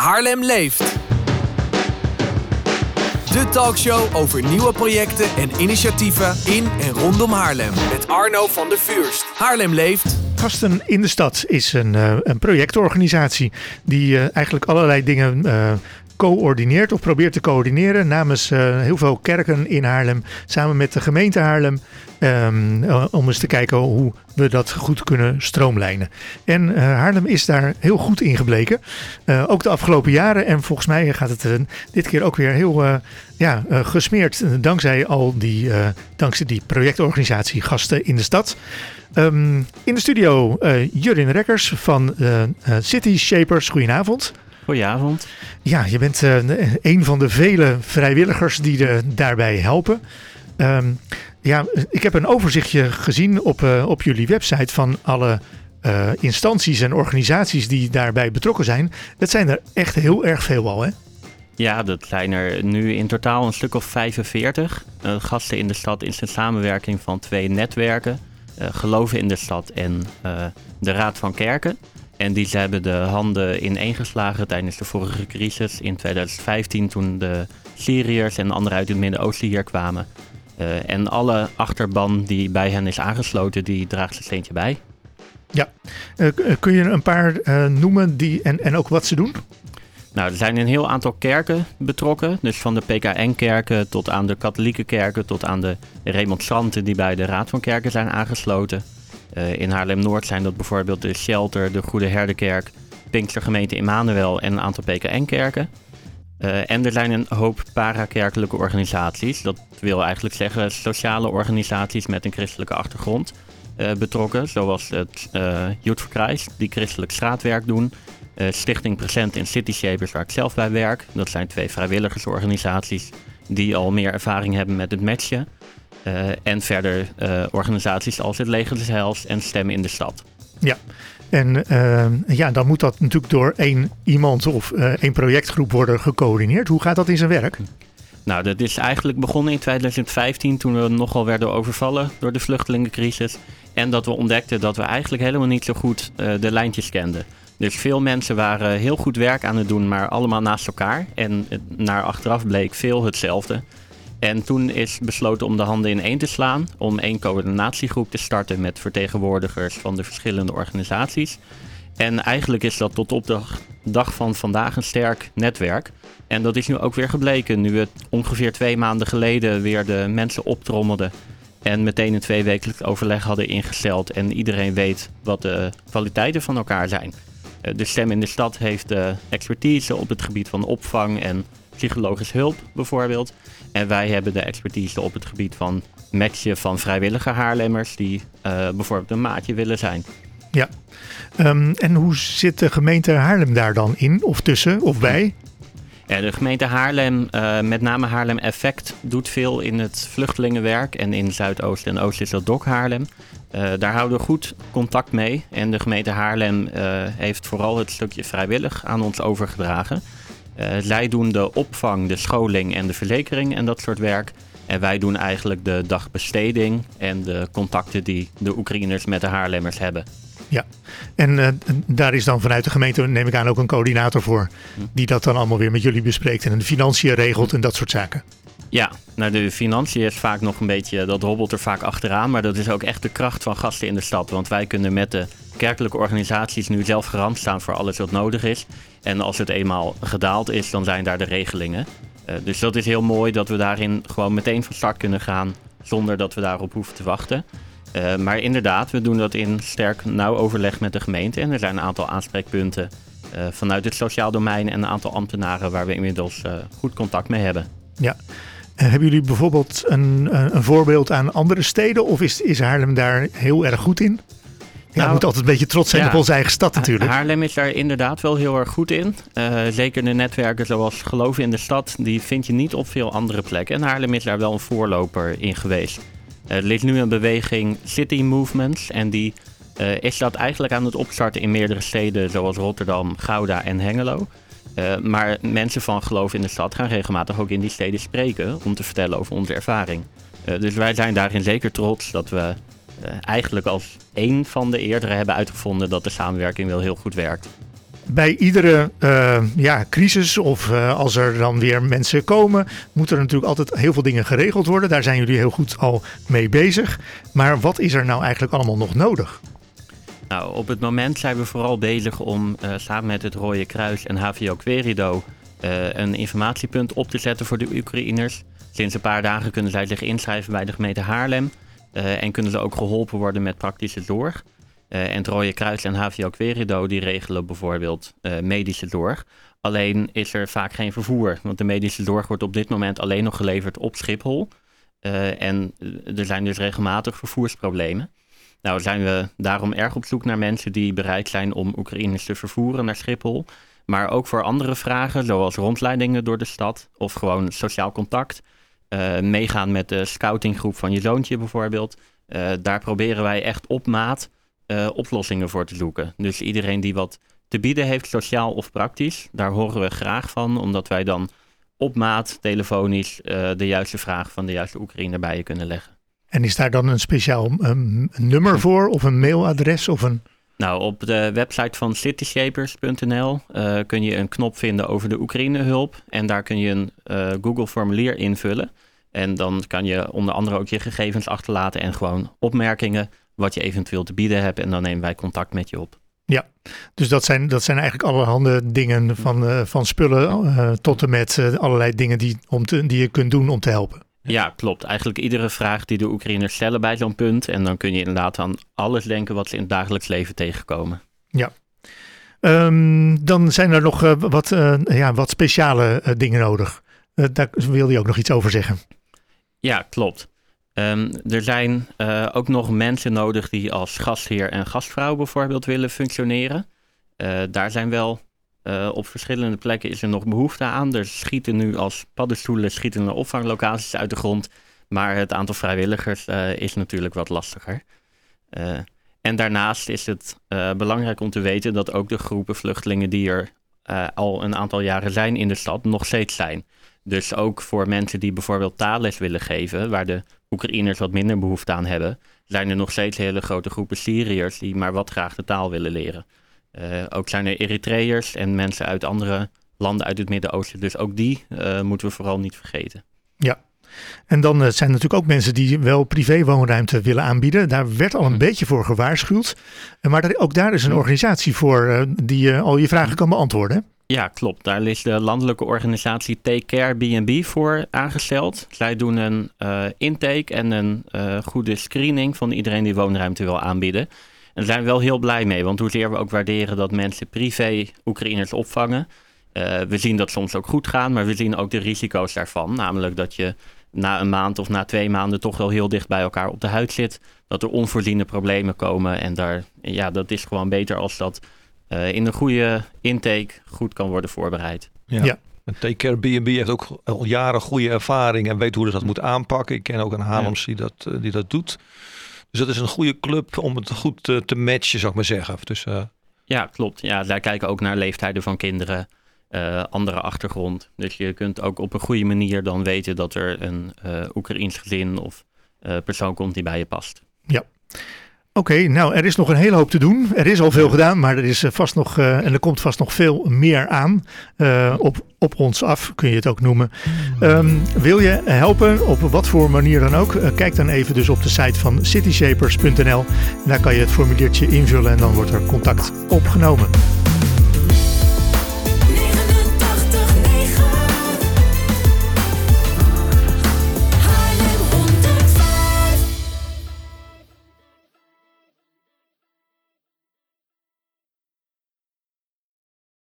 Haarlem leeft. De talkshow over nieuwe projecten en initiatieven in en rondom Haarlem. Met Arno van der Vuurst. Haarlem leeft. Gasten in de Stad is een, uh, een projectorganisatie die uh, eigenlijk allerlei dingen uh, coördineert of probeert te coördineren namens heel veel kerken in Haarlem samen met de gemeente Haarlem. Um, om eens te kijken hoe we dat goed kunnen stroomlijnen. En uh, Haarlem is daar heel goed in gebleken. Ook de afgelopen jaren. En volgens mij gaat het dit keer ook weer heel ja, gesmeerd. Dankzij al die, dankzij die projectorganisatie Gasten in de Stad. Um, in de studio Jurin Rekkers van City Shapers. Goedenavond. Goedenavond. Ja, je bent een van de vele vrijwilligers die daarbij helpen. Um, ja, ik heb een overzichtje gezien op, uh, op jullie website van alle uh, instanties en organisaties die daarbij betrokken zijn. Dat zijn er echt heel erg veel al, hè? Ja, dat zijn er nu in totaal een stuk of 45. Uh, gasten in de stad is een samenwerking van twee netwerken. Geloven in de stad en de Raad van Kerken. En die hebben de handen ineengeslagen tijdens de vorige crisis in 2015 toen de Syriërs en anderen uit het Midden-Oosten hier kwamen. Uh, en alle achterban die bij hen is aangesloten, die draagt zijn steentje bij. Ja, uh, kun je een paar uh, noemen die, en, en ook wat ze doen? Nou, er zijn een heel aantal kerken betrokken. Dus van de PKN-kerken tot aan de katholieke kerken, tot aan de remonstranten die bij de Raad van Kerken zijn aangesloten. In Haarlem-Noord zijn dat bijvoorbeeld de Shelter, de Goede Herdenkerk, Pinkstergemeente Immanuel en een aantal PKN-kerken. Uh, en er zijn een hoop parakerkelijke organisaties. Dat wil eigenlijk zeggen sociale organisaties met een christelijke achtergrond uh, betrokken. Zoals het uh, Youth for Christ, die christelijk straatwerk doen. Stichting Present in City Shapers, waar ik zelf bij werk. Dat zijn twee vrijwilligersorganisaties die al meer ervaring hebben met het matchen. en verder organisaties als het Leger des Heils en Stemmen in de Stad. Ja, en uh, ja, dan moet dat natuurlijk door één iemand of één projectgroep worden gecoördineerd. Hoe gaat dat in zijn werk? Nou, dat is eigenlijk begonnen in 2015 toen we nogal werden overvallen door de vluchtelingencrisis. En dat we ontdekten dat we eigenlijk helemaal niet zo goed de lijntjes kenden. Dus veel mensen waren heel goed werk aan het doen, maar allemaal naast elkaar. En naar achteraf bleek veel hetzelfde. En toen is besloten om de handen in één te slaan, om één coördinatiegroep te starten met vertegenwoordigers van de verschillende organisaties. En eigenlijk is dat tot op de dag van vandaag een sterk netwerk. En dat is nu ook weer gebleken, nu we ongeveer twee maanden geleden weer de mensen optrommelden. En meteen een tweewekelijks overleg hadden ingesteld. En iedereen weet wat de kwaliteiten van elkaar zijn. Eh, de Stem in de Stad heeft de expertise op het gebied van opvang en psychologische hulp bijvoorbeeld. En wij hebben de expertise op het gebied van matchen van vrijwillige haarlemmers die uh, bijvoorbeeld een maatje willen zijn. Ja, um, en hoe zit de gemeente Haarlem daar dan in of tussen of bij? Ja, de gemeente Haarlem, uh, met name Haarlem Effect, doet veel in het vluchtelingenwerk. En in Zuidoost en Oost is dat Dok Haarlem. Uh, daar houden we goed contact mee. En de gemeente Haarlem heeft vooral het stukje vrijwillig aan ons overgedragen. Uh, zij doen de opvang, de scholing en de verzekering en dat soort werk. En wij doen eigenlijk de dagbesteding en de contacten die de Oekraïners met de Haarlemmers hebben. Ja, en daar is dan vanuit de gemeente, neem ik aan, ook een coördinator voor. Hm. Die dat dan allemaal weer met jullie bespreekt en de financiën regelt en dat soort zaken. Ja, nou de financiën is vaak nog een beetje, dat hobbelt er vaak achteraan. Maar dat is ook echt de kracht van gasten in de stad. Want wij kunnen met de kerkelijke organisaties nu zelf garant staan voor alles wat nodig is. En als het eenmaal gedaald is, dan zijn daar de regelingen. Uh, dus dat is heel mooi dat we daarin gewoon meteen van start kunnen gaan zonder dat we daarop hoeven te wachten. Uh, maar inderdaad, we doen dat in sterk nauw overleg met de gemeente. En er zijn een aantal aanspreekpunten uh, vanuit het sociaal domein en een aantal ambtenaren waar we inmiddels goed contact mee hebben. Ja, hebben jullie bijvoorbeeld een, een voorbeeld aan andere steden of is, is Haarlem daar heel erg goed in? Ja, nou, we moeten altijd een beetje trots zijn op onze eigen stad natuurlijk. Haarlem is daar inderdaad wel heel erg goed in. Uh, zeker de netwerken zoals Geloven in de Stad, die vind je niet op veel andere plekken. En Haarlem is daar wel een voorloper in geweest. Uh, er is nu een beweging City Movements en die uh, is dat eigenlijk aan het opstarten in meerdere steden zoals Rotterdam, Gouda en Hengelo. Maar mensen van Geloof in de Stad gaan regelmatig ook in die steden spreken om te vertellen over onze ervaring. dus wij zijn daarin zeker trots dat we uh, eigenlijk als één van de eerdere hebben uitgevonden dat de samenwerking wel heel goed werkt. bij iedere ja, crisis of als er dan weer mensen komen, moeten er natuurlijk altijd heel veel dingen geregeld worden. Daar zijn jullie heel goed al mee bezig. Maar wat is er nou eigenlijk allemaal nog nodig? Nou, op het moment zijn we vooral bezig om uh, samen met het Rode Kruis en HVO Querido een informatiepunt op te zetten voor de Oekraïners. Sinds een paar dagen kunnen zij zich inschrijven bij de gemeente Haarlem en kunnen ze ook geholpen worden met praktische zorg. En het Rode Kruis en HVO Querido die regelen bijvoorbeeld medische zorg. Alleen is er vaak geen vervoer, want de medische zorg wordt op dit moment alleen nog geleverd op Schiphol. En er zijn dus regelmatig vervoersproblemen. Nou zijn we daarom erg op zoek naar mensen die bereid zijn om Oekraïners te vervoeren naar Schiphol. Maar ook voor andere vragen, zoals rondleidingen door de stad of gewoon sociaal contact. meegaan met de scoutinggroep van je zoontje bijvoorbeeld. daar proberen wij echt op maat uh, oplossingen voor te zoeken. Dus iedereen die wat te bieden heeft, sociaal of praktisch, daar horen we graag van, omdat wij dan op maat telefonisch de juiste vraag van de juiste Oekraïner bij je kunnen leggen. En is daar dan een speciaal um, nummer voor of een mailadres of een... Nou, op de website van cityshapers.nl uh, eh, kun je een knop vinden over de Oekraïne-hulp. En daar kun je een uh, Google-formulier invullen. En dan kan je onder andere ook je gegevens achterlaten en gewoon opmerkingen wat je eventueel te bieden hebt. En dan nemen wij contact met je op. Ja, dus dat zijn, dat zijn eigenlijk allerhande dingen van, uh, van spullen tot en met allerlei dingen die, om te, die je kunt doen om te helpen. Ja, klopt. Eigenlijk iedere vraag die de Oekraïners stellen bij zo'n punt. En dan kun je inderdaad aan alles denken wat ze in het dagelijks leven tegenkomen. Ja. Um, dan zijn er nog wat, ja, wat speciale dingen nodig. daar wilde je ook nog iets over zeggen. Ja, klopt. Um, er zijn ook nog mensen nodig die als gastheer en gastvrouw bijvoorbeeld willen functioneren. Daar zijn wel uh, op verschillende plekken is er nog behoefte aan. Er schieten nu als paddenstoelen schietende opvanglocaties uit de grond. Maar het aantal vrijwilligers is natuurlijk wat lastiger. en daarnaast is het belangrijk om te weten dat ook de groepen vluchtelingen die er al een aantal jaren zijn in de stad nog steeds zijn. Dus ook voor mensen die bijvoorbeeld taalles willen geven, waar de Oekraïners wat minder behoefte aan hebben, zijn er nog steeds hele grote groepen Syriërs die maar wat graag de taal willen leren. Uh, ook zijn er Eritreërs en mensen uit andere landen uit het Midden-Oosten. Dus ook die uh, moeten we vooral niet vergeten. Ja, en dan uh, zijn er natuurlijk ook mensen die wel privéwoonruimte willen aanbieden. Daar werd al een hm. beetje voor gewaarschuwd. Maar ook daar is een hm. organisatie voor die al je vragen kan beantwoorden. Ja, klopt. Daar is de landelijke organisatie Take Care BNB voor aangesteld. Zij doen een intake en een goede screening van iedereen die woonruimte wil aanbieden. En daar zijn we wel heel blij mee, want hoezeer we ook waarderen dat mensen privé Oekraïners opvangen. Uh, we zien dat soms ook goed gaan, maar we zien ook de risico's daarvan. Namelijk dat je na een maand of na twee maanden toch wel heel dicht bij elkaar op de huid zit. Dat er onvoorziene problemen komen. En daar, ja, dat is gewoon beter als dat uh, in een goede intake goed kan worden voorbereid. Ja. ja. Take Care B&B heeft ook al jaren goede ervaring en weet hoe ze dat moet aanpakken. Ik ken ook een Haarlems die, dat, uh, die dat doet. Dus dat is een goede club om het goed te matchen, zou ik maar zeggen. Dus, ja, klopt. Ja, zij kijken ook naar leeftijden van kinderen, andere achtergrond. Dus je kunt ook op een goede manier dan weten dat er een Oekraïens gezin of persoon komt die bij je past. Ja. Oké, nou er is nog een hele hoop te doen. Er is al veel gedaan, maar er is eh, vast nog uh, en er komt vast nog veel meer aan. Uh, op, op ons af kun je het ook noemen. Um, wil je helpen op wat voor manier dan ook? Uh, kijk dan even dus op de site van cityshapers.nl. Daar kan je het formuliertje invullen en dan wordt er contact opgenomen.